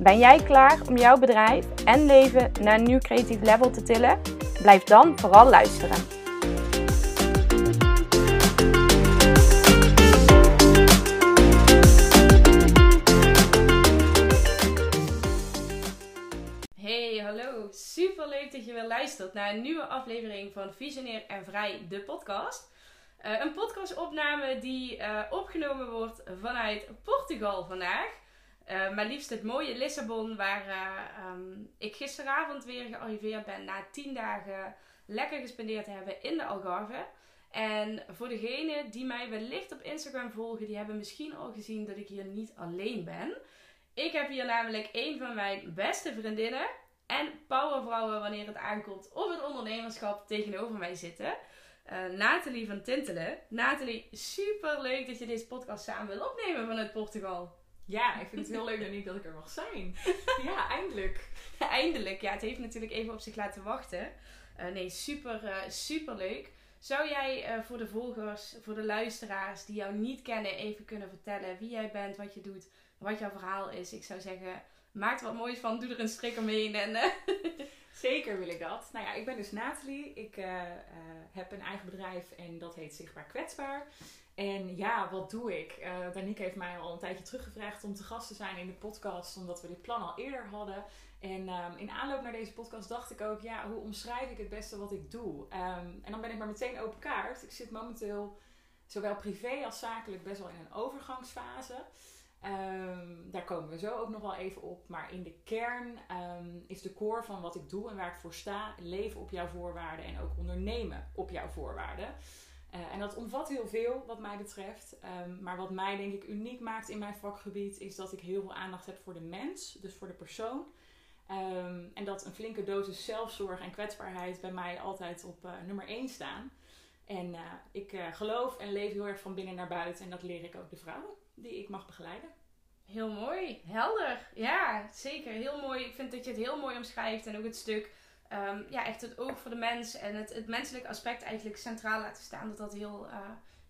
Ben jij klaar om jouw bedrijf en leven naar een nieuw creatief level te tillen? Blijf dan vooral luisteren. Hey, hallo. Super leuk dat je weer luistert naar een nieuwe aflevering van Visionair en Vrij, de podcast. Uh, een podcastopname die uh, opgenomen wordt vanuit Portugal vandaag. Uh, maar liefst het mooie Lissabon, waar um, ik gisteravond weer gearriveerd ben na tien dagen lekker gespendeerd te hebben in de Algarve. En voor degenen die mij wellicht op Instagram volgen, die hebben misschien al gezien dat ik hier niet alleen ben. Ik heb hier namelijk een van mijn beste vriendinnen en powervrouwen wanneer het aankomt op het ondernemerschap tegenover mij zitten. Uh, Nathalie van Tintelen. Nathalie, super leuk dat je deze podcast samen wil opnemen vanuit Portugal. Ja, ik vind het heel leuk Danique, dat ik er mag zijn. Ja, eindelijk. eindelijk, ja. Het heeft natuurlijk even op zich laten wachten. Uh, nee, super, uh, super leuk. Zou jij uh, voor de volgers, voor de luisteraars die jou niet kennen, even kunnen vertellen wie jij bent, wat je doet, wat jouw verhaal is? Ik zou zeggen, maak er wat moois van, doe er een strik omheen. En, Zeker wil ik dat. Nou ja, ik ben dus Nathalie. Ik heb een eigen bedrijf en dat heet Zichtbaar Kwetsbaar. En ja, wat doe ik? Uh, Danique heeft mij al een tijdje teruggevraagd om te gast te zijn in de podcast, omdat we dit plan al eerder hadden. En um, in aanloop naar deze podcast dacht ik ook, ja, hoe omschrijf ik het beste wat ik doe? Um, en dan ben ik maar meteen open kaart. Ik zit momenteel zowel privé als zakelijk best wel in een overgangsfase. Um, daar komen we zo ook nog wel even op. Maar in de kern is de core van wat ik doe en waar ik voor sta, leven op jouw voorwaarden en ook ondernemen op jouw voorwaarden. Uh, en dat omvat heel veel wat mij betreft. Um, maar wat mij denk ik uniek maakt in mijn vakgebied is dat ik heel veel aandacht heb voor de mens, dus voor de persoon. Um, en dat een flinke dosis zelfzorg en kwetsbaarheid bij mij altijd op uh, nummer 1 staan. En uh, ik geloof en leef heel erg van binnen naar buiten. En dat leer ik ook de vrouwen die ik mag begeleiden. Heel mooi, helder. Ja, zeker. Heel mooi. Ik vind dat je het heel mooi omschrijft. En ook het stuk um, ja, echt het oog voor de mens en het, het menselijke aspect eigenlijk centraal laten staan. Dat, dat, heel, uh,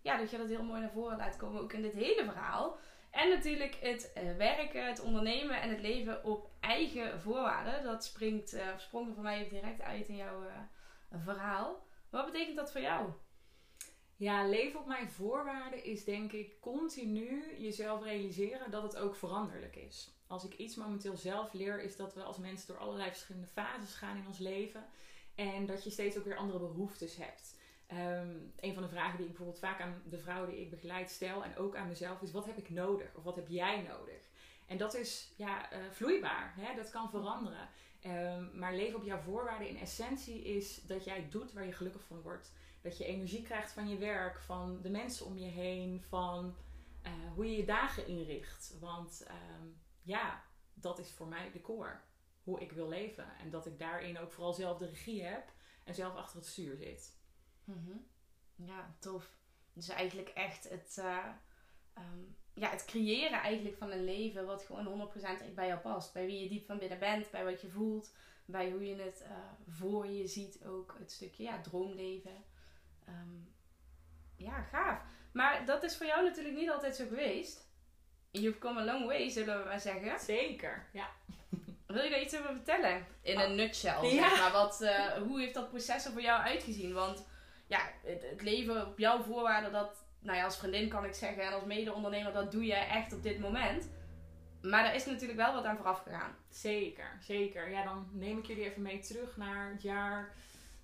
ja, dat je dat heel mooi naar voren laat komen, ook in dit hele verhaal. En natuurlijk het uh, werken, het ondernemen en het leven op eigen voorwaarden. Dat springt, uh, sprong er voor mij direct uit in jouw verhaal. Wat betekent dat voor jou? Ja, leven op mijn voorwaarden is denk ik continu jezelf realiseren dat het ook veranderlijk is als ik iets momenteel zelf leer, is dat we als mensen door allerlei verschillende fases gaan in ons leven. En dat je steeds ook weer andere behoeftes hebt. Um, een van de vragen die ik bijvoorbeeld vaak aan de vrouwen die ik begeleid stel en ook aan mezelf is: wat heb ik nodig? Of wat heb jij nodig? En dat is ja, uh, vloeibaar, hè? dat kan veranderen. Um, maar leven op jouw voorwaarden in essentie is dat jij doet waar je gelukkig van wordt. Dat je energie krijgt van je werk, van de mensen om je heen, van uh, hoe je je dagen inricht. Want um, ja, dat is voor mij de core. Hoe ik wil leven. En dat ik daarin ook vooral zelf de regie heb en zelf achter het stuur zit. Mm Ja, tof. Dus eigenlijk echt het, uh, um, ja, het creëren eigenlijk van een leven wat gewoon 100% bij jou past. Bij wie je diep van binnen bent, bij wat je voelt, bij hoe je het uh, voor je ziet ook. Het stukje ja, droomleven. Um, ja, gaaf. Maar dat is voor jou natuurlijk niet altijd zo geweest. You've come a long way, zullen we maar zeggen. Zeker, ja. Wil je daar iets over vertellen? In een oh. nutshell, ja. zeg maar. Wat, uh, hoe heeft dat proces er voor jou uitgezien? Want ja, het, het, leven op jouw voorwaarden, dat, nou ja, als vriendin kan ik zeggen, en als mede-ondernemer, dat doe je echt op dit moment. Maar daar is natuurlijk wel wat aan vooraf gegaan. Zeker, zeker. Ja, dan neem ik jullie even mee terug naar het jaar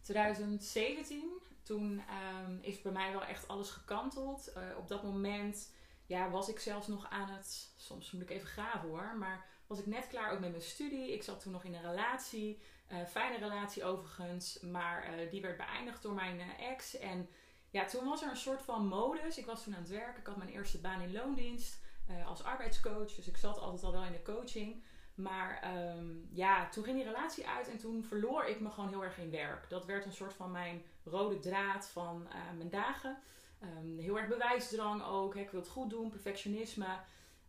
2017. Toen um, is bij mij wel echt alles gekanteld. Uh, op dat moment ja, was ik zelfs nog aan het, soms moet ik even graven hoor, maar was ik net klaar ook met mijn studie. Ik zat toen nog in een relatie, uh, fijne relatie overigens, maar uh, die werd beëindigd door mijn ex. En ja, toen was er een soort van modus. Ik was toen aan het werken, ik had mijn eerste baan in loondienst als arbeidscoach, dus ik zat altijd al wel in de coaching. Maar ehm, ja, toen ging die relatie uit en toen verloor ik me gewoon heel erg in werk. Dat werd een soort van mijn rode draad van eh, mijn dagen. Ehm, heel erg bewijsdrang ook. Hè. Ik wil het goed doen, perfectionisme.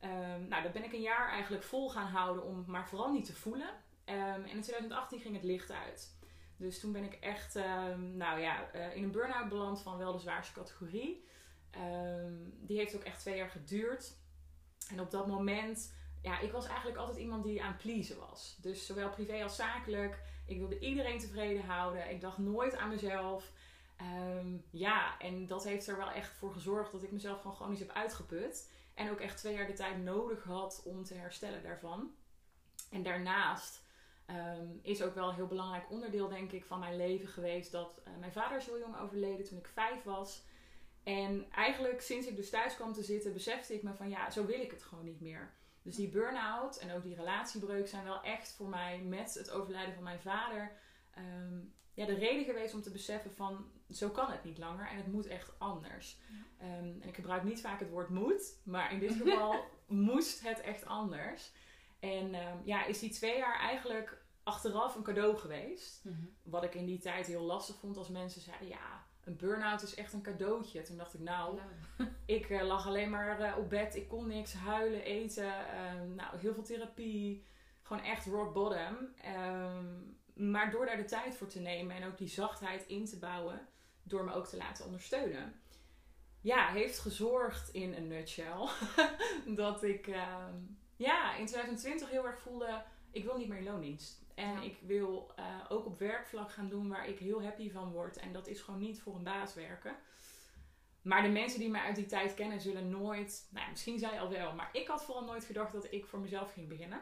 Um, nou, dat ben ik een jaar eigenlijk vol gaan houden om maar vooral niet te voelen. en in 2018 ging het licht uit. Dus toen ben ik echt nou ja, uh, in een burn-out beland van wel de zwaarste categorie. die heeft ook echt twee jaar geduurd. En op dat moment ja, ik was eigenlijk altijd iemand die aan pleasen was. Dus zowel privé als zakelijk. Ik wilde iedereen tevreden houden. Ik dacht nooit aan mezelf. Ehm, ja, en dat heeft er wel echt voor gezorgd dat ik mezelf gewoon chronisch heb uitgeput. En ook echt twee jaar de tijd nodig had om te herstellen daarvan. En daarnaast ehm, is ook wel een heel belangrijk onderdeel, denk ik, van mijn leven geweest dat uh, mijn vader is heel jong overleden toen ik vijf was. En eigenlijk sinds ik dus thuis kwam te zitten, besefte ik me van ja, zo wil ik het gewoon niet meer. Dus die burn-out en ook die relatiebreuk zijn wel echt voor mij met het overlijden van mijn vader ehm, ja, de reden geweest om te beseffen van zo kan het niet langer en het moet echt anders. Ehm, en ik gebruik niet vaak het woord moet, maar in dit geval moest het echt anders. En ehm, ja, is die twee jaar eigenlijk achteraf een cadeau geweest. Mhm. Wat ik in die tijd heel lastig vond als mensen zeiden ja een burn-out is echt een cadeautje. Toen dacht ik, nou, ik uh, lag alleen maar uh, op bed. Ik kon niks, huilen, eten. Um, nou, heel veel therapie. Gewoon echt rock bottom. Um, maar door daar de tijd voor te nemen en ook die zachtheid in te bouwen, door me ook te laten ondersteunen, ja, heeft gezorgd in een nutshell dat ik um, ja, in 2020 heel erg voelde, ik wil niet meer in loondienst. En ik wil uh, ook op werkvlak gaan doen waar ik heel happy van word. En dat is gewoon niet voor een baas werken. Maar de mensen die mij uit die tijd kennen zullen nooit, nou ja, misschien zij al wel, maar ik had vooral nooit gedacht dat ik voor mezelf ging beginnen.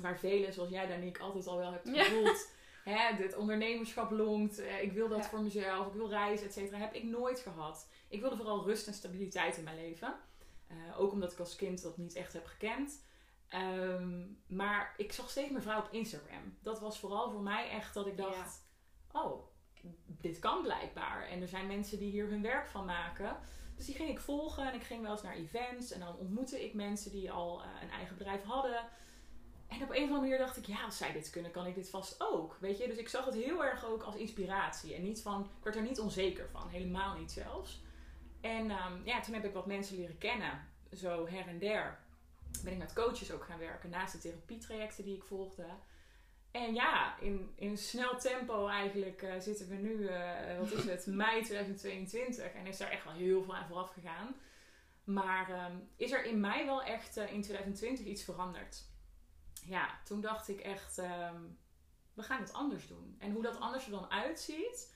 Waar velen, zoals jij Danique, altijd al wel hebt gevoeld. Ja. Hè, dit ondernemerschap longt, eh, ik wil dat voor mezelf, ik wil reizen, et cetera. Heb ik nooit gehad. Ik wilde vooral rust en stabiliteit in mijn leven. Uh, ook omdat ik als kind dat niet echt heb gekend. Ehm, maar ik zag steeds meer vrouwen op Instagram. Dat was vooral voor mij echt dat ik dacht: oh, dit kan blijkbaar. En er zijn mensen die hier hun werk van maken. Dus die ging ik volgen en ik ging wel eens naar events. En dan ontmoette ik mensen die al uh, een eigen bedrijf hadden. En op een of andere manier dacht ik, ja, als zij dit kunnen, kan ik dit vast ook. Weet je, dus ik zag het heel erg ook als inspiratie. En niet van, ik werd er niet onzeker van, helemaal niet zelfs. En um, ja, toen heb ik wat mensen leren kennen, zo her en der ben ik met coaches ook gaan werken naast de therapietrajecten die ik volgde. En ja, in, in snel tempo eigenlijk uh, zitten we nu, uh, wat is het, mei 2022. En is daar echt wel heel veel aan vooraf gegaan. Maar um, is er in mij wel echt uh, in 2020 iets veranderd? Ja, toen dacht ik echt, um, we gaan het anders doen. En hoe dat anders er dan uitziet,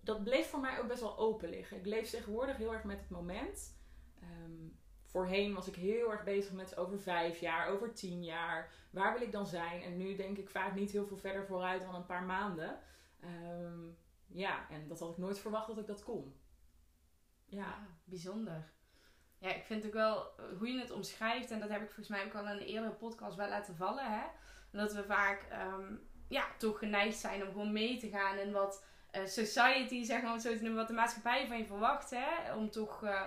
dat bleef voor mij ook best wel open liggen. Ik leef tegenwoordig heel erg met het moment. Um, voorheen was ik heel erg bezig met over vijf jaar, over tien jaar. Waar wil ik dan zijn? En nu denk ik vaak niet heel veel verder vooruit dan een paar maanden. Ehm, ja, en dat had ik nooit verwacht dat ik dat kon. Ja, bijzonder. Ja, ik vind ook wel eh, hoe je het omschrijft, en dat heb ik volgens mij ook al in een eerdere podcast wel laten vallen, hè. Dat we vaak ehm, ja, toch geneigd zijn om gewoon mee te gaan in wat uh, society, zeg maar, wat de maatschappij van je verwacht, hè. Om toch... Uh,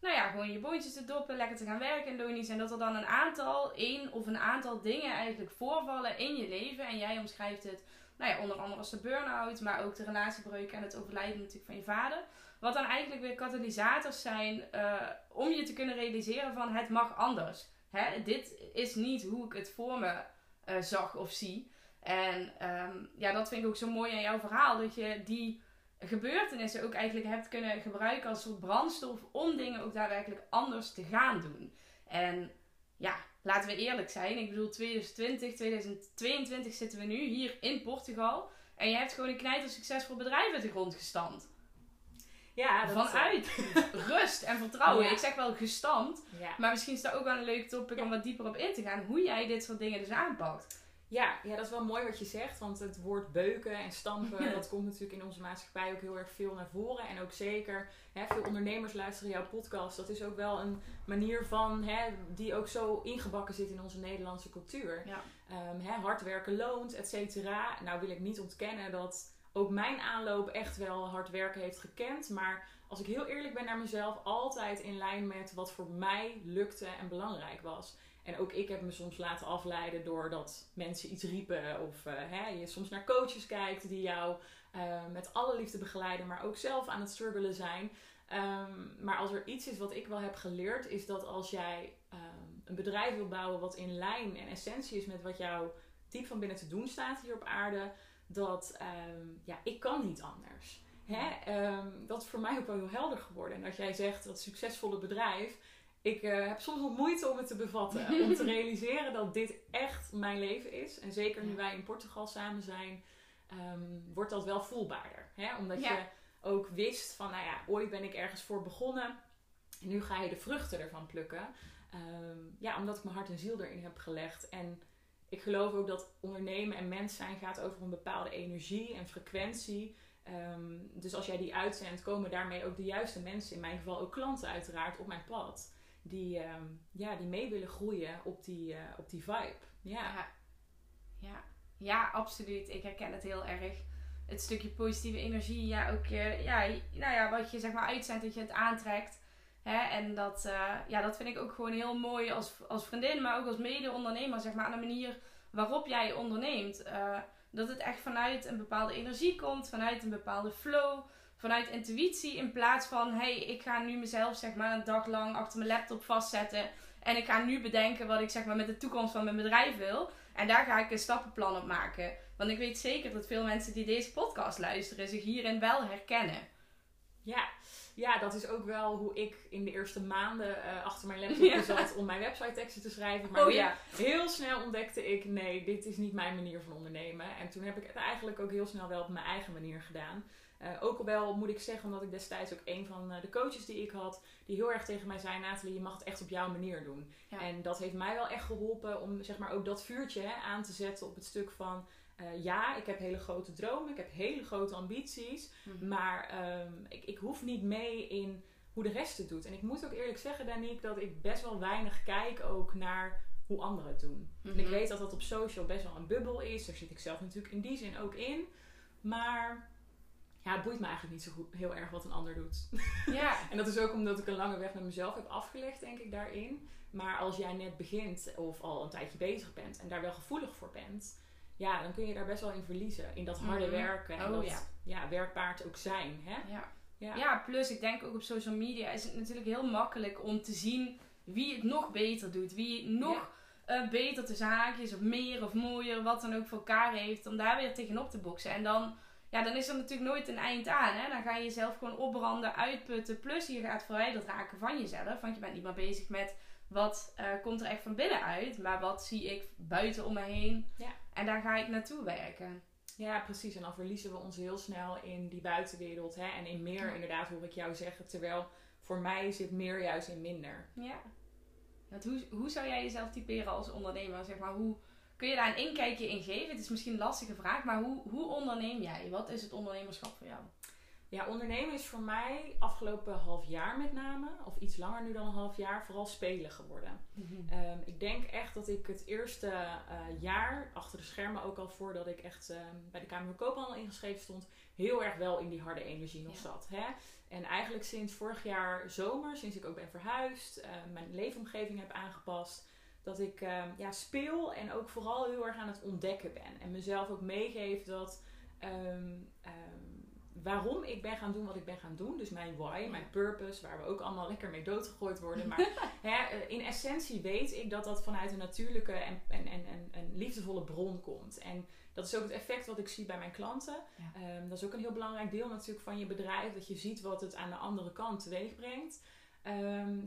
nou ja, gewoon je boontjes te doppen, lekker te gaan werken in Donies. En dat er dan een aantal, één of een aantal dingen eigenlijk voorvallen in je leven. En jij omschrijft het, nou ja, onder andere als de burn-out, maar ook de relatiebreuk en het overlijden natuurlijk van je vader. Wat dan eigenlijk weer katalysators zijn uh, om je te kunnen realiseren van het mag anders. Hè? Dit is niet hoe ik het voor me uh, zag of zie. En um, ja, dat vind ik ook zo mooi aan jouw verhaal. Dat je die gebeurtenissen ook eigenlijk hebt kunnen gebruiken als soort brandstof om dingen ook daadwerkelijk anders te gaan doen. En ja, laten we eerlijk zijn. Ik bedoel, 2020, 2022 zitten we nu hier in Portugal. En je hebt gewoon een knijter succesvol bedrijf uit de grond gestampt. Ja, dat Vanuit rust en vertrouwen. Ik zeg wel gestampt. Maar misschien is dat ook wel een leuk topic om wat dieper op in te gaan. Hoe jij dit soort dingen dus aanpakt. Ja, ja, dat is wel mooi wat je zegt. Want het woord beuken en stampen, dat komt natuurlijk in onze maatschappij ook heel erg veel naar voren. En ook zeker, hè, veel ondernemers luisteren jouw podcast. Dat is ook wel een manier van, hè, die ook zo ingebakken zit in onze Nederlandse cultuur. Ja. Um, hè, hard werken loont, et cetera. Nou wil ik niet ontkennen dat ook mijn aanloop echt wel hard werken heeft gekend. Maar als ik heel eerlijk ben naar mezelf, altijd in lijn met wat voor mij lukte en belangrijk was. En ook ik heb me soms laten afleiden doordat mensen iets riepen. Of hè, je soms naar coaches kijkt die jou met alle liefde begeleiden, maar ook zelf aan het struggelen zijn. Ehm, maar als er iets is wat ik wel heb geleerd, is dat als jij ehm, een bedrijf wil bouwen wat in lijn en essentie is met wat jou diep van binnen te doen staat hier op aarde, dat ehm, ja, ik kan niet anders. Hè? dat is voor mij ook wel heel helder geworden. En als jij zegt dat succesvolle bedrijf, ik uh, heb soms nog moeite om het te bevatten. om te realiseren dat dit echt mijn leven is. En zeker nu wij in Portugal samen zijn, wordt dat wel voelbaarder. Hè? Omdat je ook wist van, nou ja, ooit ben ik ergens voor begonnen. En nu ga je de vruchten ervan plukken. Ehm, ja, omdat ik mijn hart en ziel erin heb gelegd. En ik geloof ook dat ondernemen en mens zijn gaat over een bepaalde energie en frequentie. Ehm, dus als jij die uitzendt, komen daarmee ook de juiste mensen, in mijn geval ook klanten uiteraard, op mijn pad. Die, ehm, ja, die mee willen groeien op die, uh, op die vibe. Ja. ja. Ja. absoluut. Ik herken het heel erg het stukje positieve energie, ja, ook ja, nou ja, wat je zeg maar uitzendt, dat je het aantrekt. Hè? En dat, uh, ja, dat vind ik ook gewoon heel mooi als, als vriendin, maar ook als mede-ondernemer, zeg maar, aan de manier waarop jij onderneemt. Uh, dat het echt vanuit een bepaalde energie komt, vanuit een bepaalde flow, vanuit intuïtie, in plaats van, hey, ik ga nu mezelf zeg maar een dag lang achter mijn laptop vastzetten en ik ga nu bedenken wat ik zeg maar met de toekomst van mijn bedrijf wil. En daar ga ik een stappenplan op maken. Want ik weet zeker dat veel mensen die deze podcast luisteren zich hierin wel herkennen. Ja, ja, dat is ook wel hoe ik in de eerste maanden uh, achter mijn laptop zat om mijn website teksten te schrijven. Maar oh, ja. heel snel ontdekte ik, nee, dit is niet mijn manier van ondernemen. En toen heb ik het eigenlijk ook heel snel wel op mijn eigen manier gedaan. Uh, ook al wel moet ik zeggen, omdat ik destijds ook een van eh, de coaches die ik had, die heel erg tegen mij zei: Nathalie, je mag het echt op jouw manier doen. En dat heeft mij wel echt geholpen om zeg maar ook dat vuurtje hè, aan te zetten op het stuk van. Uh, ja, ik heb hele grote dromen, ik heb hele grote ambities, mhm. maar um, ik, ik hoef niet mee in hoe de rest het doet. En ik moet ook eerlijk zeggen, Danique, dat ik best wel weinig kijk ook naar hoe anderen het doen. En ik mhm. weet dat dat op social best wel een bubbel is. Daar zit ik zelf natuurlijk in die zin ook in. Maar ja, het boeit me eigenlijk niet zo goed, heel erg wat een ander doet. Ja. en dat is ook omdat ik een lange weg met mezelf heb afgelegd, denk ik, daarin. Maar als jij net begint of al een tijdje bezig bent en daar wel gevoelig voor bent, ja, dan kun je daar best wel in verliezen. In dat harde mhm. werken en oh, dat ja. ja. werkpaard ook zijn. Hè? Ja. Ja. ja, plus ik denk ook op social media is het natuurlijk heel makkelijk om te zien wie het nog beter doet. Wie nog uh, beter te zaakjes of meer of mooier, wat dan ook voor elkaar heeft. Om daar weer tegenop te boksen. En dan ja, dan is er natuurlijk nooit een eind aan. Hè? Dan ga je jezelf gewoon opbranden, uitputten. Plus je gaat verwijderd raken van jezelf. Want je bent niet meer bezig met wat uh, komt er echt van binnen uit. Maar wat zie ik buiten om me heen. Ja. En daar ga ik naartoe werken. Ja, precies. En dan verliezen we ons heel snel in die buitenwereld. Hè? En in meer, inderdaad, hoor ik jou zeggen. Terwijl voor mij zit meer juist in minder. Ja. Want hoe, hoe zou jij jezelf typeren als ondernemer? Zeg maar, hoe Kun je daar een inkijkje in geven? Het is misschien een lastige vraag, maar hoe, hoe onderneem jij? Wat is het ondernemerschap voor jou? Ja, ondernemen is voor mij afgelopen half jaar met name, of iets langer nu dan een half jaar, vooral spelen geworden. Mhm. Ehm, ik denk echt dat ik het eerste uh, jaar, achter de schermen ook al voordat ik echt uh, bij de Kamer van Koophandel ingeschreven stond, heel erg wel in die harde energie nog zat. Hè? En eigenlijk sinds vorig jaar zomer, sinds ik ook ben verhuisd, uh, mijn leefomgeving heb aangepast, dat ik ehm, ja, speel en ook vooral heel erg aan het ontdekken ben. En mezelf ook meegeef dat ehm, ehm, waarom ik ben gaan doen wat ik ben gaan doen. Dus mijn why, mijn purpose, waar we ook allemaal lekker mee doodgegooid worden. Maar hè, eh, in essentie weet ik dat dat vanuit een natuurlijke en, en, en, en, liefdevolle bron komt. En dat is ook het effect wat ik zie bij mijn klanten. dat is ook een heel belangrijk deel natuurlijk van je bedrijf. Dat je ziet wat het aan de andere kant teweeg brengt.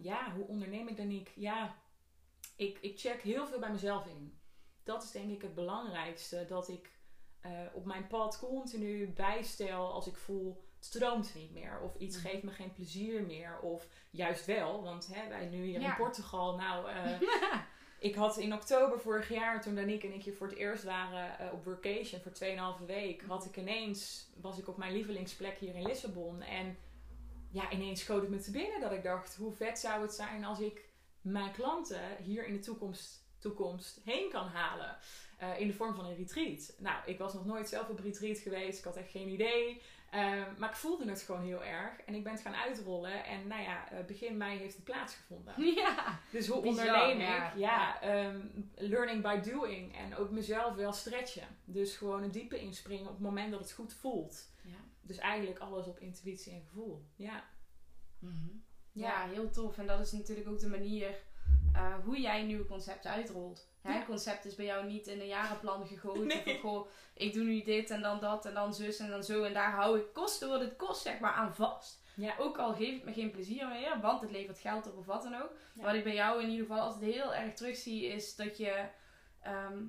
ja, hoe onderneem ik dan niet? Ja, ik, ik check heel veel bij mezelf in. Dat is denk ik het belangrijkste. Dat ik uh, op mijn pad continu bijstel als ik voel het stroomt niet meer. Of iets mm. geeft me geen plezier meer. Of juist wel. Want hè, wij nu hier in Portugal. Nou, uh, ik had in oktober vorig jaar, toen Danique en ik hier voor het eerst waren uh, op vacation voor 2,5 week, had ik ineens, was ik op mijn lievelingsplek hier in Lissabon. En ja, ineens schoot het me te binnen dat ik dacht, hoe vet zou het zijn als ik mijn klanten hier in de toekomst, toekomst heen kan halen. Uh, in de vorm van een retreat. Nou, ik was nog nooit zelf op retreat geweest. Ik had echt geen idee. Ehm, maar ik voelde het gewoon heel erg. En ik ben het gaan uitrollen. En nou ja, eh, begin mei heeft het plaatsgevonden. Ja. Dus hoe onderneem ja. ik? Ja, ehm, learning by doing. En ook mezelf wel stretchen. Dus gewoon een diepe inspringen op het moment dat het goed voelt. Ja. Dus eigenlijk alles op intuïtie en gevoel. Ja. Mhm. Ja, heel tof. En dat is natuurlijk ook de manier eh, hoe jij nieuwe concepten uitrolt. Hè, Ja. Een concept is bij jou niet in een jarenplan gegoten. Nee. Van goh, ik doe nu dit en dan dat en dan zus en dan zo. En daar hou ik kosten wat het kost zeg maar aan vast. Ja. Ook al geeft het me geen plezier meer, want het levert geld op of wat dan ook. Ja. Wat ik bij jou in ieder geval altijd heel erg terugzie is dat je, ehm,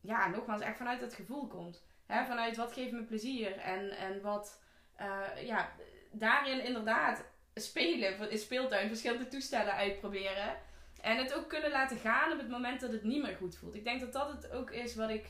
ja, nogmaals echt vanuit het gevoel komt. Hè? Vanuit wat geeft me plezier en, en wat, eh, ja, daarin inderdaad spelen, in speeltuin verschillende toestellen uitproberen. En het ook kunnen laten gaan op het moment dat het niet meer goed voelt. Ik denk dat dat het ook is wat ik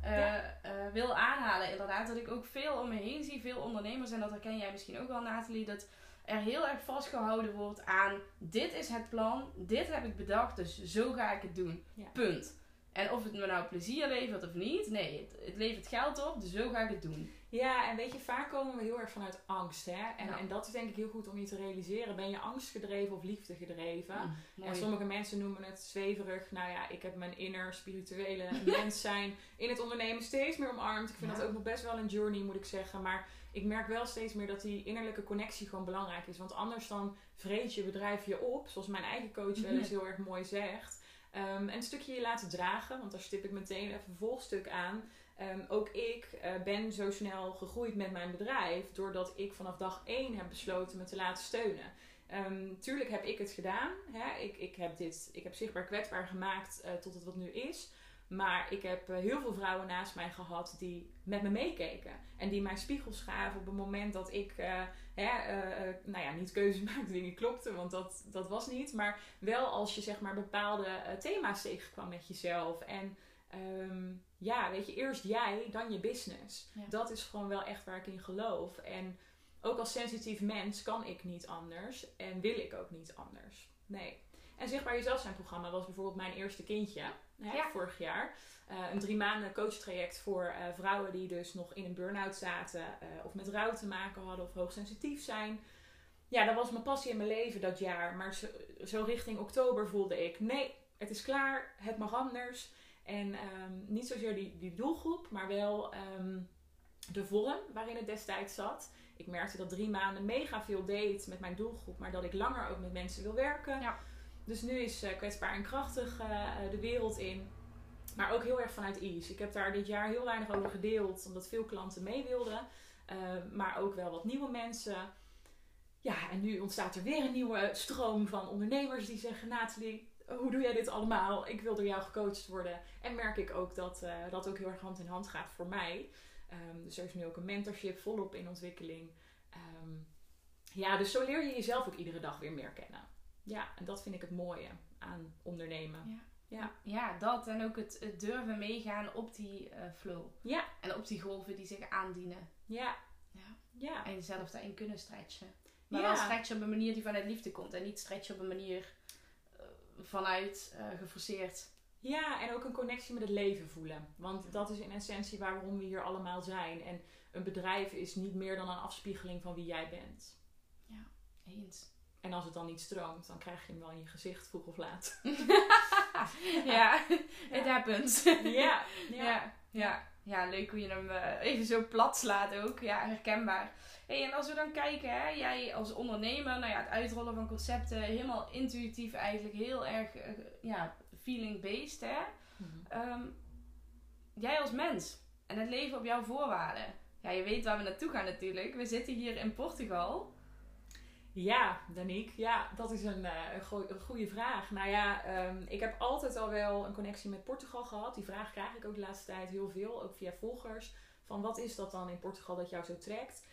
eh, Ja. eh, wil aanhalen. Inderdaad, dat ik ook veel om me heen zie, veel ondernemers, en dat herken jij misschien ook wel, Nathalie, dat er heel erg vastgehouden wordt aan: dit is het plan, dit heb ik bedacht, dus zo ga ik het doen. Ja. Punt. En of het me nou plezier levert of niet, nee, het, het levert geld op, dus zo ga ik het doen. Ja, en weet je, vaak komen we heel erg vanuit angst. Hè? En, Ja. en dat is denk ik heel goed om je te realiseren. Ben je angstgedreven of liefde gedreven? Mm. En sommige mensen noemen het zweverig. Nou ja, ik heb mijn inner spirituele mens zijn in het ondernemen steeds meer omarmd. Ik vind Ja. dat ook nog best wel een journey, moet ik zeggen. Maar ik merk wel steeds meer dat die innerlijke connectie gewoon belangrijk is. Want anders dan vreet je bedrijf je op, zoals mijn eigen coach wel eens heel erg mooi zegt. Ehm, en een stukje je laten dragen, want daar stip ik meteen even een volstuk aan. Ehm, ook ik eh, ben zo snel gegroeid met mijn bedrijf doordat ik vanaf dag 1 heb besloten me te laten steunen. Ehm, tuurlijk heb ik het gedaan. Hè? Ik, ik, heb dit, ik heb zichtbaar kwetsbaar gemaakt eh, tot het wat nu is. Maar ik heb eh, heel veel vrouwen naast mij gehad die met me meekeken. En die mij spiegels gaven op het moment dat ik hè, nou ja, niet keuzes maakte die niet klopten. Want dat, dat was niet. Maar wel als je zeg maar bepaalde thema's tegenkwam met jezelf. En ehm, ja, weet je, eerst jij, dan je business. Ja. Dat is gewoon wel echt waar ik in geloof. En ook als sensitief mens kan ik niet anders. En wil ik ook niet anders. Nee. En Zichtbaar Jezelf zijn programma was bijvoorbeeld mijn eerste kindje. Hè, Ja. Vorig jaar. Eh, een drie maanden coachtraject voor eh, vrouwen die dus nog in een burn-out zaten. eh, of met rouw te maken hadden of hoogsensitief zijn. Ja, dat was mijn passie in mijn leven dat jaar. Maar zo, zo richting oktober voelde ik... Nee, het is klaar. Het mag anders. En ehm, niet zozeer die, die doelgroep, maar wel ehm, de vorm waarin het destijds zat. Ik merkte dat drie maanden mega veel deed met mijn doelgroep, maar dat ik langer ook met mensen wil werken. Ja. Dus nu is eh, kwetsbaar en krachtig eh, de wereld in. Maar ook heel erg vanuit ease. Ik heb daar dit jaar heel weinig over gedeeld, omdat veel klanten mee wilden. Eh, maar ook wel wat nieuwe mensen. Ja, en nu ontstaat er weer een nieuwe stroom van ondernemers die zeggen: Nathalie, hoe doe jij dit allemaal? Ik wil door jou gecoacht worden. En merk ik ook dat eh, dat ook heel erg hand in hand gaat voor mij. Ehm, dus er is nu ook een mentorship volop in ontwikkeling. Ehm, ja, dus zo leer je jezelf ook iedere dag weer meer kennen. Ja, en dat vind ik het mooie aan ondernemen. Ja. Ja, dat. En ook het, het durven meegaan op die eh, flow. Ja. En op die golven die zich aandienen. Ja. Ja. Ja. En jezelf daarin kunnen stretchen. Maar Ja. wel stretchen op een manier die vanuit liefde komt. En niet stretchen op een manier vanuit eh, geforceerd. Ja, en ook een connectie met het leven voelen. Want dat is in essentie waarom we hier allemaal zijn. En een bedrijf is niet meer dan een afspiegeling van wie jij bent. Eens. En als het dan niet stroomt, dan krijg je hem wel in je gezicht, vroeg of laat. ja, happens. ja, Ja, ja. Ja, leuk hoe je hem eh, even zo plat slaat ook. Ja, herkenbaar. Hey, en als we dan kijken, hè, jij als ondernemer, nou ja, het uitrollen van concepten, helemaal intuïtief eigenlijk, heel erg eh, ja, feeling-based, hè. Mhm. Ehm, jij als mens en het leven op jouw voorwaarden. Ja, je weet waar we naartoe gaan natuurlijk. We zitten hier in Portugal. Ja, Danique. Ja, dat is een, eh, een, een goede vraag. Nou ja, ehm, ik heb altijd al wel een connectie met Portugal gehad. Die vraag krijg ik ook de laatste tijd heel veel, ook via volgers. Van wat is dat dan in Portugal dat jou zo trekt?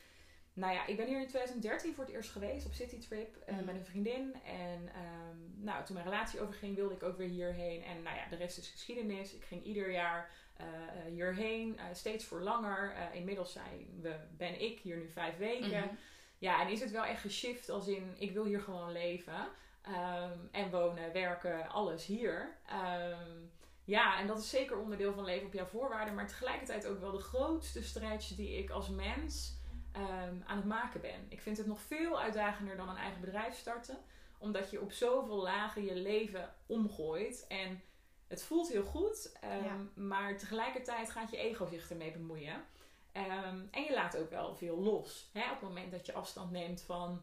Nou ja, ik ben hier in 2013 voor het eerst geweest op citytrip Mhm. met een vriendin. En ehm, nou, toen mijn relatie overging wilde ik ook weer hierheen. En nou ja, de rest is geschiedenis. Ik ging ieder jaar eh, hierheen, steeds voor langer. Inmiddels zijn we, ben ik hier nu vijf weken. Mhm. Ja, en is het wel echt geshift als in, ik wil hier gewoon leven. ehm, en wonen, werken, alles hier. Ehm, ja, en dat is zeker onderdeel van leven op jouw voorwaarden. Maar tegelijkertijd ook wel de grootste stretch die ik als mens ehm, aan het maken ben. Ik vind het nog veel uitdagender dan een eigen bedrijf starten. Omdat je op zoveel lagen je leven omgooit. En het voelt heel goed, Ja. maar tegelijkertijd gaat je ego zich ermee bemoeien. Ehm, en je laat ook wel veel los. Hè? Op het moment dat je afstand neemt van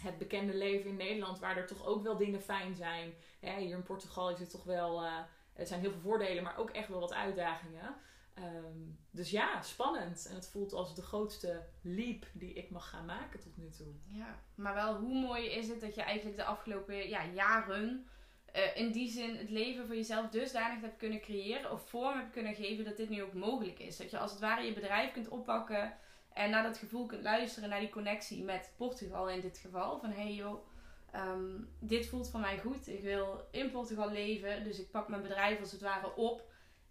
het bekende leven in Nederland, waar er toch ook wel dingen fijn zijn. Hè? Hier in Portugal is het toch wel, eh, er zijn heel veel voordelen, maar ook echt wel wat uitdagingen. Ehm, dus ja, spannend. En het voelt als de grootste leap die ik mag gaan maken tot nu toe. Ja, maar wel hoe mooi is het dat je eigenlijk de afgelopen ja, jaren eh, in die zin het leven voor jezelf dusdanig hebt kunnen creëren of vorm hebt kunnen geven dat dit nu ook mogelijk is. Dat je als het ware je bedrijf kunt oppakken en naar dat gevoel kunt luisteren, naar die connectie met Portugal in dit geval. Van hey joh, ehm, dit voelt voor mij goed. Ik wil in Portugal leven, dus ik pak mijn bedrijf als het ware op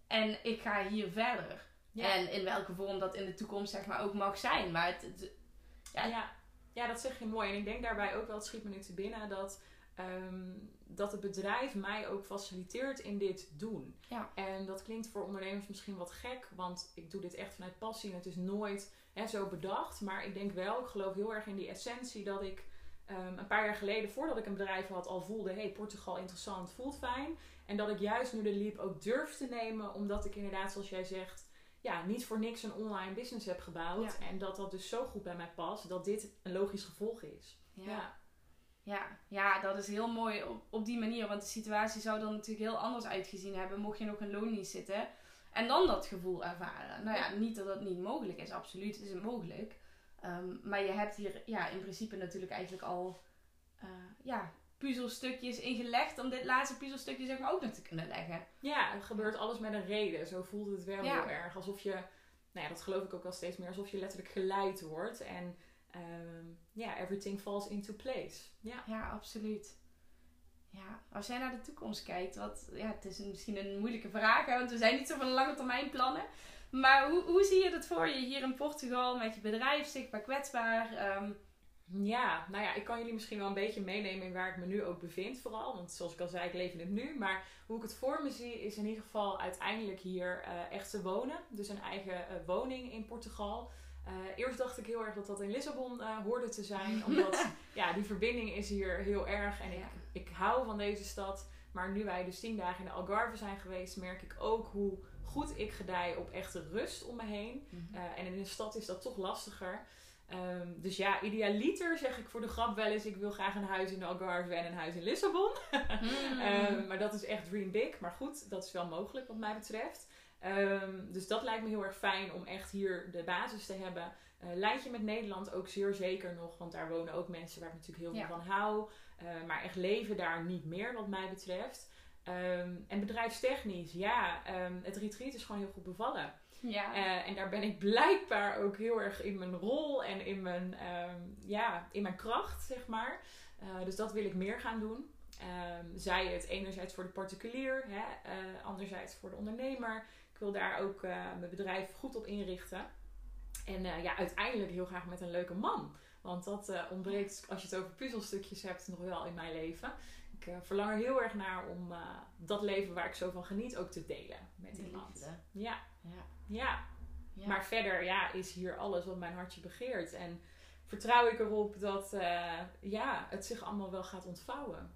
en ik ga hier verder. Ja. En in welke vorm dat in de toekomst zeg maar ook mag zijn. Maar het, het- Ja. Ja. Ja. dat zeg je mooi. En ik denk daarbij ook wel, het schiet me nu te binnen, dat, ehm, dat het bedrijf mij ook faciliteert in dit doen. Ja. En dat klinkt voor ondernemers misschien wat gek, want ik doe dit echt vanuit passie en het is nooit hè, zo bedacht. Maar ik denk wel, ik geloof heel erg in die essentie dat ik ehm, een paar jaar geleden, voordat ik een bedrijf had, al voelde: hey, Portugal interessant, voelt fijn. En dat ik juist nu de leap ook durf te nemen, omdat ik inderdaad, zoals jij zegt, ja, niet voor niks een online business heb gebouwd. Ja. En dat dat dus zo goed bij mij past, dat dit een logisch gevolg is. ja. Ja, ja, dat is heel mooi op, op die manier. Want de situatie zou dan natuurlijk heel anders uitgezien hebben. Mocht je nog in loondienst zitten. En dan dat gevoel ervaren. Nou ja, niet dat dat niet mogelijk is. Absoluut is het mogelijk. Ehm, maar je hebt hier ja, in principe natuurlijk eigenlijk al eh, ja, puzzelstukjes ingelegd. Om dit laatste puzzelstukje zeg maar ook nog te kunnen leggen. Ja, er gebeurt alles met een reden. Zo voelt het wel Ja. heel erg. Alsof je, nou ja, dat geloof ik ook wel steeds meer, alsof je letterlijk geleid wordt. En ehm, ja, everything falls into place. Ja. Ja, absoluut. Ja, als jij naar de toekomst kijkt, wat, ja, het is misschien een moeilijke vraag, hè, want we zijn niet zo van lange termijn plannen. Maar hoe, hoe zie je dat voor je hier in Portugal met je bedrijf, zichtbaar kwetsbaar? Ehm, Ja, nou ja, ik kan jullie misschien wel een beetje meenemen in waar ik me nu ook bevind vooral. Want zoals ik al zei, ik leef in het nu. Maar hoe ik het voor me zie, is in ieder geval uiteindelijk hier eh, echt te wonen. Dus een eigen eh, woning in Portugal. Eh, eerst dacht ik heel erg dat dat in Lissabon eh, hoorde te zijn. Omdat ja, die verbinding is hier heel erg. En ik, Ja. ik hou van deze stad. Maar nu wij dus tien dagen in de Algarve zijn geweest, merk ik ook hoe goed ik gedij op echte rust om me heen. Eh, en in een stad is dat toch lastiger. Ehm, dus ja, idealiter zeg ik voor de grap wel eens: ik wil graag een huis in de Algarve en een huis in Lissabon. Mm. Ehm, maar dat is echt dream big. Maar goed, dat is wel mogelijk wat mij betreft. Ehm, dus dat lijkt me heel erg fijn om echt hier de basis te hebben. Eh lijntje met Nederland ook zeer zeker nog, want daar wonen ook mensen waar ik natuurlijk heel veel Ja. van hou. Eh, maar echt leven daar niet meer wat mij betreft. Ehm, en bedrijfstechnisch, ja, ehm, het retreat is gewoon heel goed bevallen. ja. Eh, en daar ben ik blijkbaar ook heel erg in mijn rol en in mijn, ja, in mijn kracht, zeg maar. Dus dat wil ik meer gaan doen. Zij het enerzijds voor de particulier, hè, anderzijds voor de ondernemer. Ik wil daar ook eh, mijn bedrijf goed op inrichten. En eh, ja, uiteindelijk heel graag met een leuke man. Want dat eh, ontbreekt, als je het over puzzelstukjes hebt, nog wel in mijn leven. Ik verlang er heel erg naar om dat leven waar ik zo van geniet ook te delen met De iemand. Ja, Ja. ja. Ja. Maar verder ja, is hier alles wat mijn hartje begeert. En vertrouw ik erop dat ja, het zich allemaal wel gaat ontvouwen.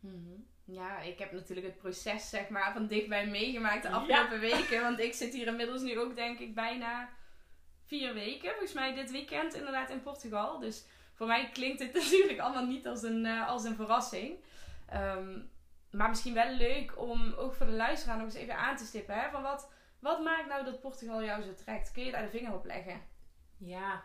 Mhm. Ja, ik heb natuurlijk het proces zeg maar van dichtbij meegemaakt de afgelopen weken. Want ik zit hier inmiddels nu ook denk ik bijna vier weken. Volgens mij dit weekend inderdaad in Portugal. Dus voor mij klinkt het natuurlijk allemaal niet als een, eh, als een verrassing. Ehm, maar misschien wel leuk om ook voor de luisteraar nog eens even aan te stippen. Hè? Van wat, wat maakt nou dat Portugal jou zo trekt? Kun je daar de vinger op leggen? Ja,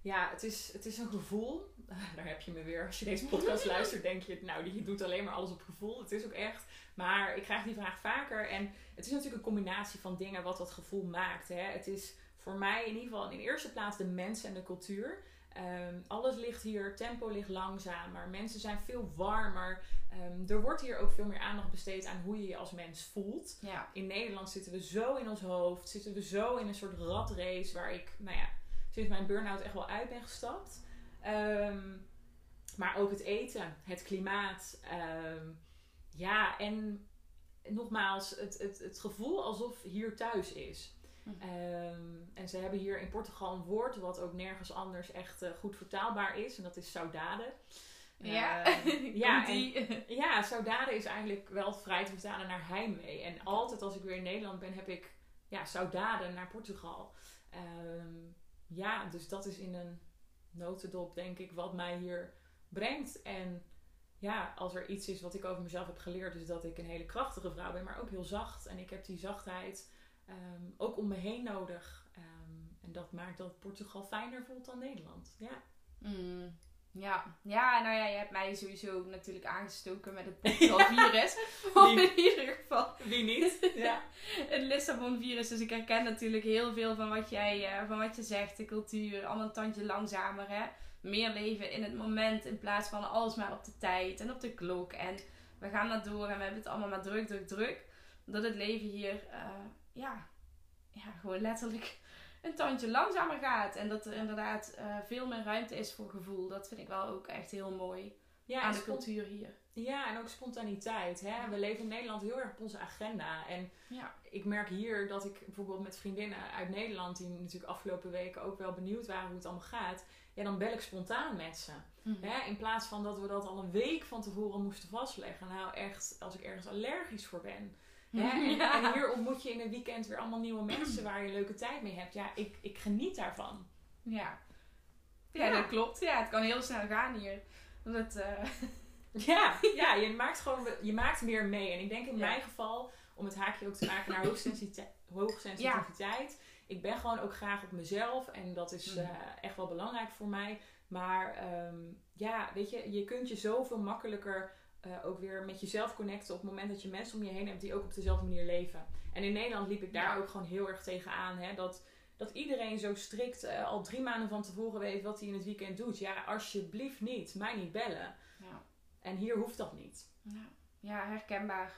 ja het, is, het is een gevoel. Daar heb je me weer. Als je deze podcast luistert, denk je, nou, die doet alleen maar alles op gevoel. Het is ook echt. Maar ik krijg die vraag vaker. En het is natuurlijk een combinatie van dingen wat dat gevoel maakt. Hè. Het is voor mij in ieder geval in eerste plaats de mensen en de cultuur. Ehm, alles ligt hier, tempo ligt langzamer, mensen zijn veel warmer. Ehm, er wordt hier ook veel meer aandacht besteed aan hoe je je als mens voelt. Ja. In Nederland zitten we zo in ons hoofd, zitten we zo in een soort ratrace waar ik, nou ja, sinds mijn burn-out echt wel uit ben gestapt. Ehm, maar ook het eten, het klimaat. ehm, ja, en nogmaals, het, het, het gevoel alsof hier thuis is. Ehm, en ze hebben hier in Portugal een woord wat ook nergens anders echt eh, goed vertaalbaar is. En dat is saudade. Ja, ja, ja, saudade is eigenlijk wel vrij te vertalen naar heimwee. En altijd als ik weer in Nederland ben, heb ik ja, saudade naar Portugal. Ehm, ja, dus dat is in een notendop denk ik wat mij hier brengt. En ja, als er iets is wat ik over mezelf heb geleerd, is dat ik een hele krachtige vrouw ben, maar ook heel zacht. En ik heb die zachtheid ehm, ook om me heen nodig. Ehm, en dat maakt dat Portugal fijner voelt dan Nederland. Ja. Mm, ja. ja, nou ja, je hebt mij sowieso natuurlijk aangestoken met het Portugal-virus. Of in ieder geval Wie niet? Ja. het Lissabon-virus. Dus ik herken natuurlijk heel veel van wat jij eh, van wat je zegt. De cultuur, allemaal een tandje langzamer. Hè? Meer leven in het moment in plaats van alles maar op de tijd en op de klok. En we gaan maar door en we hebben het allemaal maar druk, druk, druk. Dat het leven hier, eh, ja, ja, gewoon letterlijk een tandje langzamer gaat. En dat er inderdaad eh, veel meer ruimte is voor gevoel. Dat vind ik wel ook echt heel mooi Ja, aan de cultuur hier. ja, en ook spontaniteit. Hè? We leven in Nederland heel erg op onze agenda. En Ja. ik merk hier dat ik bijvoorbeeld met vriendinnen uit Nederland, die natuurlijk afgelopen weken ook wel benieuwd waren hoe het allemaal gaat, ja, dan bel ik spontaan met ze. Hè? In plaats van dat we dat al een week van tevoren moesten vastleggen. Nou, echt, als ik ergens allergisch voor ben. Hè? En, Ja. en hier ontmoet je in een weekend weer allemaal nieuwe mensen waar je leuke tijd mee hebt. Ja, ik, ik geniet daarvan. Ja. Ja, Ja. dat klopt. Ja, het kan heel snel gaan hier. Dat, eh, Ja, ja je, maakt gewoon, je maakt meer mee. En ik denk in mijn geval, om het haakje ook te maken naar hoogsensitiviteit. hoogsensitiviteit Ik ben gewoon ook graag op mezelf. En dat is Mhm. eh, echt wel belangrijk voor mij. Maar ehm, ja, weet je, je kunt je zoveel makkelijker eh, ook weer met jezelf connecten op het moment dat je mensen om je heen hebt die ook op dezelfde manier leven. En in Nederland liep ik daar Ja. ook gewoon heel erg tegenaan. Hè, dat, dat iedereen zo strikt eh, al drie maanden van tevoren weet wat hij in het weekend doet. Ja, alsjeblieft niet. Mij niet bellen. ja. En hier hoeft dat niet. Ja. ja, herkenbaar.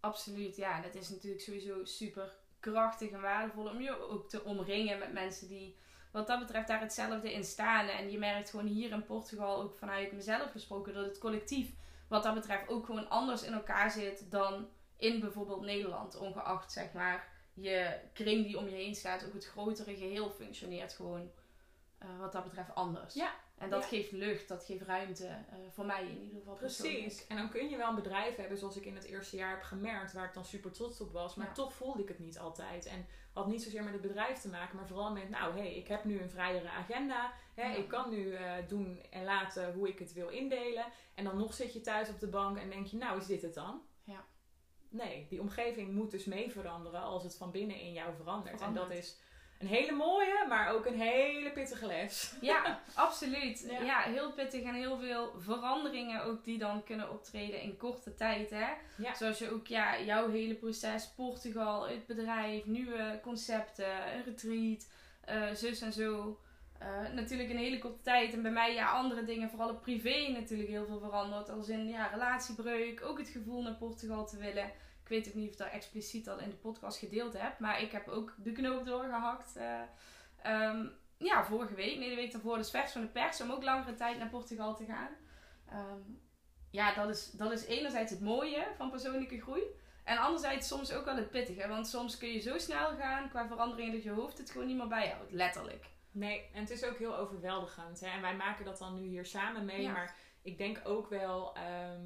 Absoluut. Ja, en het is natuurlijk sowieso super krachtig en waardevol om je ook te omringen met mensen die wat dat betreft daar hetzelfde in staan. En je merkt gewoon hier in Portugal, ook vanuit mezelf gesproken, dat het collectief wat dat betreft ook gewoon anders in elkaar zit dan in bijvoorbeeld Nederland. Ongeacht zeg maar je kring die om je heen staat, ook het grotere geheel functioneert gewoon eh, wat dat betreft anders. Ja. En dat Ja. geeft lucht, dat geeft ruimte. eh, voor mij in ieder geval persoonlijk. Precies. En dan kun je wel een bedrijf hebben zoals ik in het eerste jaar heb gemerkt, waar ik dan super trots op was. Maar Ja. toch voelde ik het niet altijd. En had niet zozeer met het bedrijf te maken, maar vooral met, nou hé, hey, ik heb nu een vrijere agenda. Hè, Ja. Ik kan nu eh, doen en laten hoe ik het wil indelen. En dan nog zit je thuis op de bank en denk je, nou is dit het dan? Ja. Nee, die omgeving moet dus mee veranderen als het van binnen in jou verandert. En dat is een hele mooie, maar ook een hele pittige les. Ja, absoluut. Ja. Ja. heel pittig en heel veel veranderingen ook die dan kunnen optreden in korte tijd. Hè? Ja. Zoals je ook ja, jouw hele proces, Portugal, het bedrijf, nieuwe concepten, een retreat, eh, zus en zo. Eh, natuurlijk een hele korte tijd. En bij mij ja, andere dingen, vooral op privé natuurlijk heel veel veranderd. Als in ja, relatiebreuk, ook het gevoel naar Portugal te willen. Ik weet ook niet of ik dat expliciet al in de podcast gedeeld heb. Maar ik heb ook de knoop doorgehakt. eh, ehm, ja, vorige week. Nee, de week daarvoor. Dus vers van de pers. Om ook langere tijd naar Portugal te gaan. Ehm, ja, dat is, dat is enerzijds het mooie van persoonlijke groei. En anderzijds soms ook wel het pittige. Want soms kun je zo snel gaan qua veranderingen dat je hoofd het gewoon niet meer bijhoudt. Letterlijk. Nee, en het is ook heel overweldigend. Hè? En wij maken dat dan nu hier samen mee. Ja. Maar ik denk ook wel, ehm,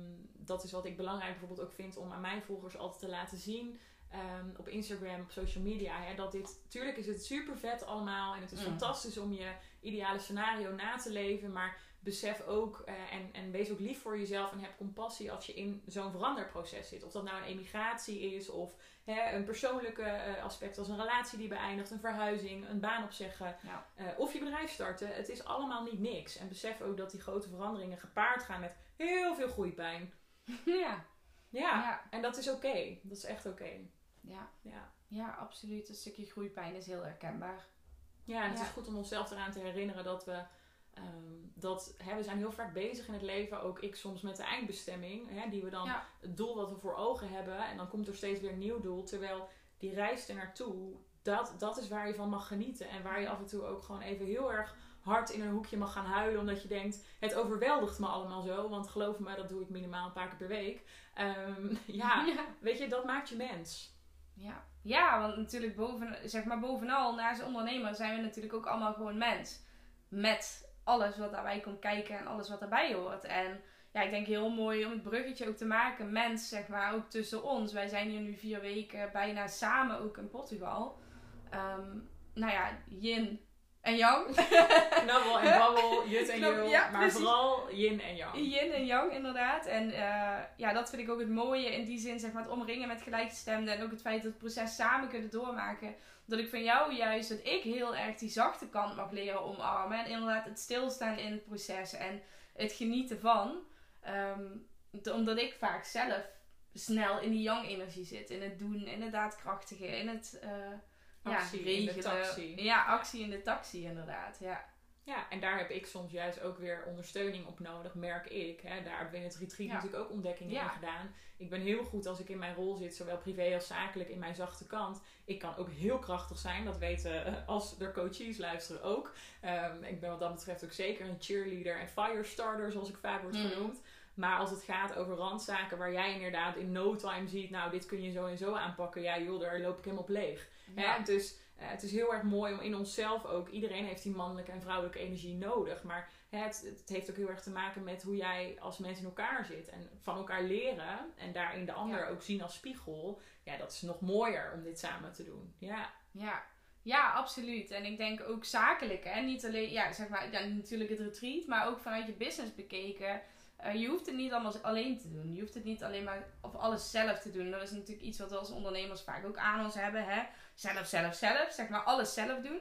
dat is wat ik belangrijk bijvoorbeeld ook vind om aan mijn volgers altijd te laten zien. ehm, op Instagram, op social media. Hè, dat dit, tuurlijk is het super vet allemaal. En het is Mm. fantastisch om je ideale scenario na te leven. Maar besef ook eh, en, en wees ook lief voor jezelf. En heb compassie als je in zo'n veranderproces zit. Of dat nou een emigratie is of hè, een persoonlijke eh, aspect als een relatie die beëindigt, een verhuizing, een baan opzeggen. Ja. Eh, of je bedrijf starten. Het is allemaal niet niks. En besef ook dat die grote veranderingen gepaard gaan met heel veel groeipijn. ja. Ja, Ja. en dat is oké. Dat is echt oké. Ja. Ja. ja, absoluut. Een stukje groeipijn is heel herkenbaar. ja, en het Ja. is goed om onszelf eraan te herinneren dat we... ehm, dat, hè, we zijn heel vaak bezig in het leven, ook ik soms met de eindbestemming, hè, die we dan Ja. het doel wat we voor ogen hebben, en dan komt er steeds weer een nieuw doel, terwijl die reis er naartoe, dat, dat is waar je van mag genieten en waar je af en toe ook gewoon even heel erg hard in een hoekje mag gaan huilen, omdat je denkt, het overweldigt me allemaal zo, want geloof me, dat doe ik minimaal een paar keer per week. Ehm, ja, weet je, dat maakt je mens. Ja. ja, want natuurlijk boven, zeg maar bovenal, naast ondernemer, zijn we natuurlijk ook allemaal gewoon mens. Met alles wat daarbij komt kijken en alles wat daarbij hoort. En ja, ik denk heel mooi om het bruggetje ook te maken. Mens, zeg maar, ook tussen ons. Wij zijn hier nu vier weken bijna samen ook in Portugal. Ehm, nou ja, yin en yang. Knabbel en babbel, jut en jul. ja, maar vooral yin en yang. Yin en yang, inderdaad. En eh, ja, dat vind ik ook het mooie in die zin, zeg maar, het omringen met gelijkgestemden. En ook het feit dat we het proces samen kunnen doormaken. Dat ik van jou juist, dat ik heel erg die zachte kant mag leren omarmen. En inderdaad het stilstaan in het proces en het genieten van. Ehm, omdat ik vaak zelf snel in die yang-energie zit. In het doen, in het daadkrachtige, in het eh, Actie ja, in de taxi. Ja, actie in de taxi, inderdaad. Ja. Ja, en daar heb ik soms juist ook weer ondersteuning op nodig, merk ik. Hè. Daar hebben we in het retreat Ja. natuurlijk ook ontdekkingen Ja. in gedaan. Ik ben heel goed als ik in mijn rol zit, zowel privé als zakelijk, in mijn zachte kant. Ik kan ook heel krachtig zijn, dat weten eh, als er coaches luisteren ook. Ehm, ik ben wat dat betreft ook zeker een cheerleader en firestarter, zoals ik vaak word Mm. genoemd. Maar als het gaat over randzaken waar jij inderdaad in no time ziet, nou dit kun je zo en zo aanpakken. Ja joh, daar loop ik helemaal op leeg. Hè? Dus eh, het is heel erg mooi om in onszelf ook, iedereen heeft die mannelijke en vrouwelijke energie nodig. Maar hè, het, het heeft ook heel erg te maken met hoe jij als mens in elkaar zit. En van elkaar leren en daarin de ander Ja. ook zien als spiegel. Ja, dat is nog mooier om dit samen te doen. Ja, Ja. ja, absoluut. En ik denk ook zakelijk. Hè? Niet alleen, ja, zeg maar, ja, natuurlijk het retreat, maar ook vanuit je business bekeken. Eh, je hoeft het niet allemaal alleen te doen. Je hoeft het niet alleen maar of alles zelf te doen. Dat is natuurlijk iets wat we als ondernemers vaak ook aan ons hebben. Hè? Zelf, zelf, zelf. Zeg maar alles zelf doen.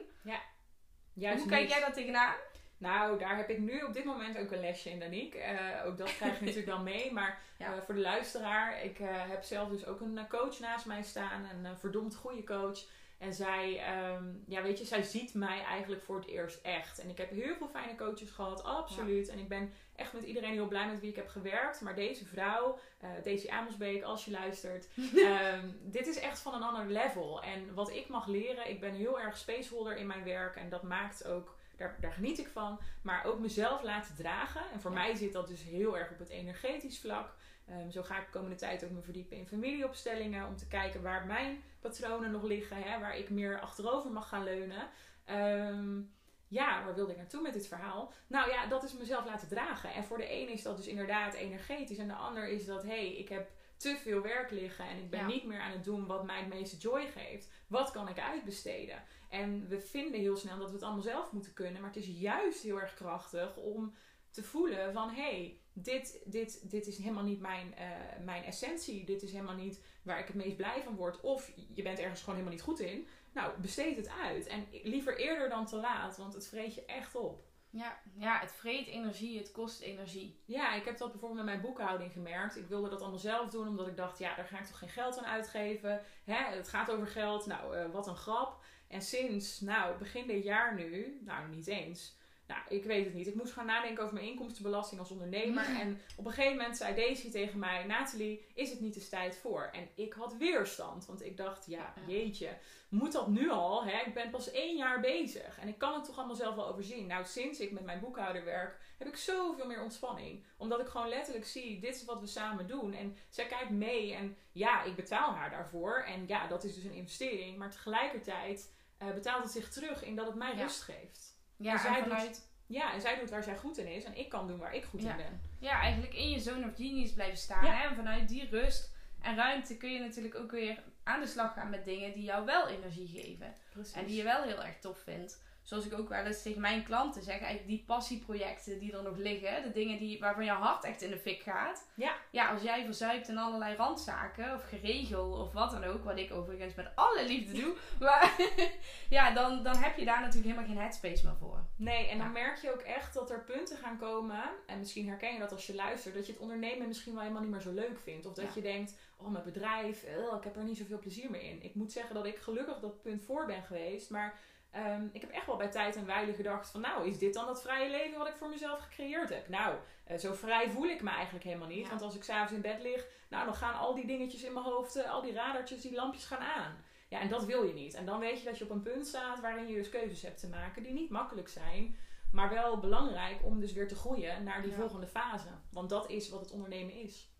juist Hoe kijk jij daar tegenaan? Nou, daar heb ik nu op dit moment ook een lesje in, Danique. Eh, ook dat krijg je natuurlijk dan mee. Maar Ja. eh, voor de luisteraar, ik heb zelf dus ook een coach naast mij staan. Een verdomd goede coach. En zij, ehm, ja weet je, zij ziet mij eigenlijk voor het eerst echt. En ik heb heel veel fijne coaches gehad, absoluut. En ik ben echt met iedereen heel blij met wie ik heb gewerkt. Maar deze vrouw, eh Daisy Amelsbeek, als je luistert, Ehm, dit is echt van een ander level. En wat ik mag leren, ik ben heel erg spaceholder in mijn werk. En dat maakt ook, daar, daar geniet ik van. Maar ook mezelf laten dragen. En voor Ja. mij zit dat dus heel erg op het energetisch vlak. Ehm, zo ga ik de komende tijd ook me verdiepen in familieopstellingen. Om te kijken waar mijn patronen nog liggen. Hè, waar ik meer achterover mag gaan leunen. Ehm, ja, waar wilde ik naartoe met dit verhaal? Nou ja, dat is mezelf laten dragen. En voor de een is dat dus inderdaad energetisch. En de ander is dat, hé, hey, ik heb te veel werk liggen en ik ben Ja. niet meer aan het doen wat mij het meeste joy geeft. Wat kan ik uitbesteden? En we vinden heel snel dat we het allemaal zelf moeten kunnen, maar het is juist heel erg krachtig om te voelen van hé, hey, dit, dit, dit is helemaal niet mijn, eh, mijn essentie. Dit is helemaal niet waar ik het meest blij van word. Of je bent ergens gewoon helemaal niet goed in. Nou, besteed het uit. En liever eerder dan te laat, want het vreet je echt op. Ja, ja, het vreet energie, het kost energie. Ja, ik heb dat bijvoorbeeld met mijn boekhouding gemerkt. Ik wilde dat allemaal zelf doen, omdat ik dacht, ja, daar ga ik toch geen geld aan uitgeven. Hè, het gaat over geld, nou, eh, wat een grap. En sinds, nou, begin dit jaar nu, nou, niet eens. Nou, ik weet het niet. Ik moest gaan nadenken over mijn inkomstenbelasting als ondernemer. En op een gegeven moment zei Daisy tegen mij, Nathalie, is het niet eens tijd voor? En ik had weerstand, want ik dacht, ja, jeetje, moet dat nu al? Hè? Ik ben pas één jaar bezig en ik kan het toch allemaal zelf wel overzien. Nou, sinds ik met mijn boekhouder werk, heb ik zoveel meer ontspanning. Omdat ik gewoon letterlijk zie, dit is wat we samen doen. En zij kijkt mee en ja, ik betaal haar daarvoor. En ja, dat is dus een investering. Maar tegelijkertijd eh, betaalt het zich terug in dat het mij Ja. rust geeft. Ja, En zij doet- Ja, en zij doet waar zij goed in is en ik kan doen waar ik goed Ja. in ben. ja, eigenlijk in je zone of genius blijven staan. Ja. Hè? En vanuit die rust en ruimte kun je natuurlijk ook weer aan de slag gaan met dingen die jou wel energie geven. Precies. En die je wel heel erg tof vindt. Zoals ik ook wel eens tegen mijn klanten zeg, eigenlijk die passieprojecten die er nog liggen, de dingen die, waarvan je hart echt in de fik gaat. Ja. Ja, als jij verzuipt in allerlei randzaken of geregel of wat dan ook, wat ik overigens met alle liefde doe, maar ja, dan, dan heb je daar natuurlijk helemaal geen headspace meer voor. Nee, en dan merk je ook echt dat er punten gaan komen. En misschien herken je dat als je luistert. Dat je het ondernemen misschien wel helemaal niet meer zo leuk vindt. Of dat Ja. je denkt, oh mijn bedrijf, eh, ik heb er niet zoveel plezier meer in. Ik moet zeggen dat ik gelukkig dat punt voor ben geweest. Maar ehm, ik heb echt wel bij tijd en wijle gedacht van... Nou, is dit dan dat vrije leven wat ik voor mezelf gecreëerd heb? Nou, eh, zo vrij voel ik me eigenlijk helemaal niet. Ja. Want als ik s'avonds in bed lig, nou dan gaan al die dingetjes in mijn hoofd, eh, al die radartjes, die lampjes gaan aan. Ja, en dat wil je niet. En dan weet je dat je op een punt staat waarin je dus keuzes hebt te maken die niet makkelijk zijn. Maar wel belangrijk om dus weer te groeien naar die Ja. volgende fase. Want dat is wat het ondernemen is.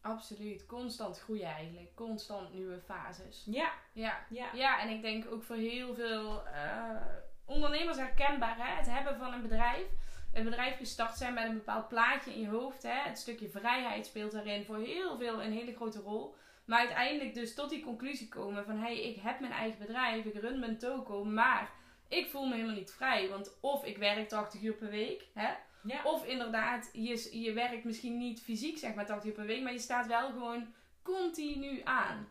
Absoluut. Constant groeien eigenlijk. Constant nieuwe fases. Ja, Ja. ja. Ja, en ik denk ook voor heel veel eh, ondernemers herkenbaar. Hè? Het hebben van een bedrijf. Een bedrijf gestart zijn met een bepaald plaatje in je hoofd. Hè? Het stukje vrijheid speelt daarin voor heel veel een hele grote rol. Maar uiteindelijk dus tot die conclusie komen van... Hé, hey, ik heb mijn eigen bedrijf. Ik run mijn toko. Maar ik voel me helemaal niet vrij. Want of ik werk 80 uur per week. Hè? Ja. Of inderdaad, je, je werkt misschien niet fysiek zeg maar 80 uur per week. Maar je staat wel gewoon continu aan.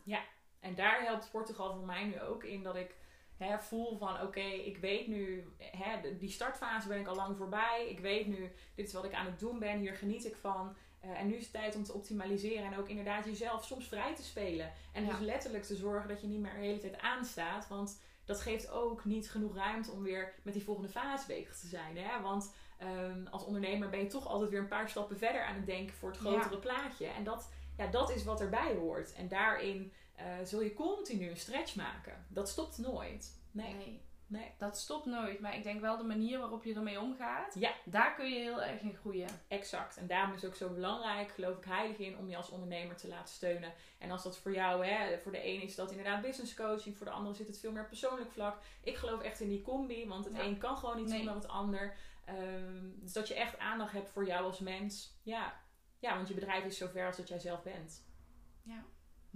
En daar helpt Portugal voor mij nu ook in dat ik hè, voel van oké, ik weet nu, hè, die startfase ben ik al lang voorbij. Ik weet nu, dit is wat ik aan het doen ben, hier geniet ik van. Eh, en nu is het tijd om te optimaliseren en ook inderdaad jezelf soms vrij te spelen. En Ja. dus letterlijk te zorgen dat je niet meer de hele tijd aanstaat. Want dat geeft ook niet genoeg ruimte om weer met die volgende fase bezig te zijn. Hè? Want ehm, als ondernemer ben je toch altijd weer een paar stappen verder aan het denken voor het Ja. grotere plaatje. En dat, ja, dat is wat erbij hoort. En daarin eh, zul je continu een stretch maken. Dat stopt nooit. Nee, nee. nee. Dat stopt nooit. Maar ik denk wel de manier waarop je ermee omgaat. Ja. Daar kun je heel erg in groeien. Exact. En daarom is het ook zo belangrijk, geloof ik heilig in, om je als ondernemer te laten steunen. En als dat voor jou, hè, voor de een is dat inderdaad business coaching, voor de andere zit het veel meer persoonlijk vlak. Ik geloof echt in die combi, want het Ja. een kan gewoon niet Nee. zonder het ander. Ehm, dus dat je echt aandacht hebt voor jou als mens. Ja. ja, want je bedrijf is zover als dat jij zelf bent.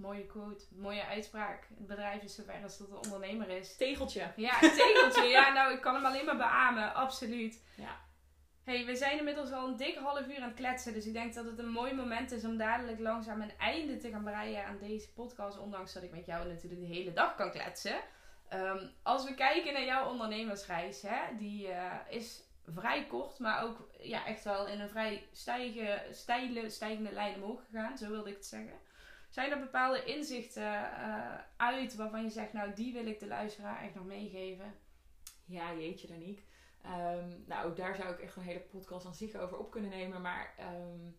Mooie quote. Mooie uitspraak. Het bedrijf is zover als dat de ondernemer is. Tegeltje. Ja, tegeltje. ja, nou, ik kan hem alleen maar beamen. Absoluut. Ja. hey, we zijn inmiddels al een dik half uur aan het kletsen. Dus ik denk dat het een mooi moment is om dadelijk langzaam een einde te gaan breien aan deze podcast. Ondanks dat ik met jou natuurlijk de hele dag kan kletsen. Ehm, als we kijken naar jouw ondernemersreis, hè, die eh, is vrij kort, maar ook ja, echt wel in een vrij stijge, steile, stijgende lijn omhoog gegaan. Zo wilde ik het zeggen. Zijn er bepaalde inzichten eh, uit waarvan je zegt, nou die wil ik de luisteraar echt nog meegeven? Ja, jeetje Daniek. Ehm, nou, ook daar zou ik echt een hele podcast aan zich over op kunnen nemen. Maar ehm,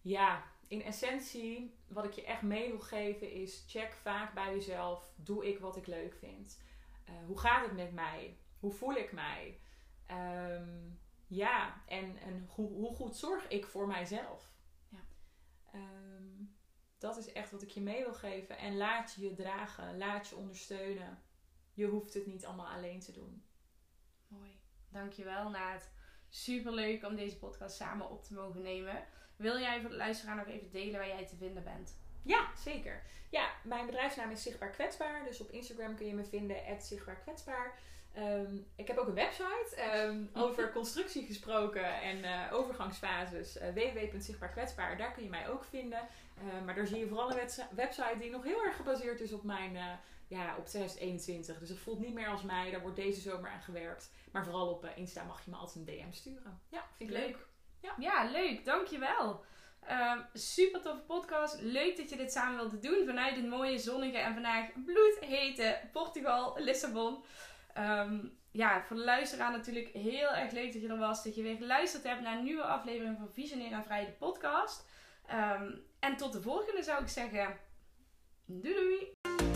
ja, in essentie, wat ik je echt mee wil geven is: check vaak bij jezelf: doe ik wat ik leuk vind? Eh, hoe gaat het met mij? Hoe voel ik mij? Ehm, ja, en, en hoe, hoe goed zorg ik voor mijzelf? Ja. Ehm, dat is echt wat ik je mee wil geven. En laat je je dragen, laat je ondersteunen. Je hoeft het niet allemaal alleen te doen. Mooi. Dankjewel Naat. Superleuk om deze podcast samen op te mogen nemen. Wil jij voor de luisteraar nog even delen waar jij te vinden bent? Ja, zeker. Ja, mijn bedrijfsnaam is Zichtbaar Kwetsbaar. Dus op Instagram kun je me vinden, Zichtbaar Kwetsbaar. Ehm, ik heb ook een website ehm, over constructie gesproken en eh, overgangsfases. eh www.zichtbaarkwetsbaar, daar kun je mij ook vinden. Eh, maar daar zie je vooral een website die nog heel erg gebaseerd is op mijn eh, ja, op 2021. Dus het voelt niet meer als mij, daar wordt deze zomer aan gewerkt. Maar vooral op Insta mag je me altijd een DM sturen. Ja, vind ik leuk. Ja. Ja, leuk. Dankjewel. Ehm super toffe podcast. Leuk dat je dit samen wilde doen vanuit het mooie, zonnige en vandaag bloedhete Portugal, Lissabon. Ehm, ja, voor de luisteraar natuurlijk heel erg leuk dat je er was. Dat je weer geluisterd hebt naar een nieuwe aflevering van Visioneer en Vrij, de podcast. Ehm, en tot de volgende zou ik zeggen. Doei doei!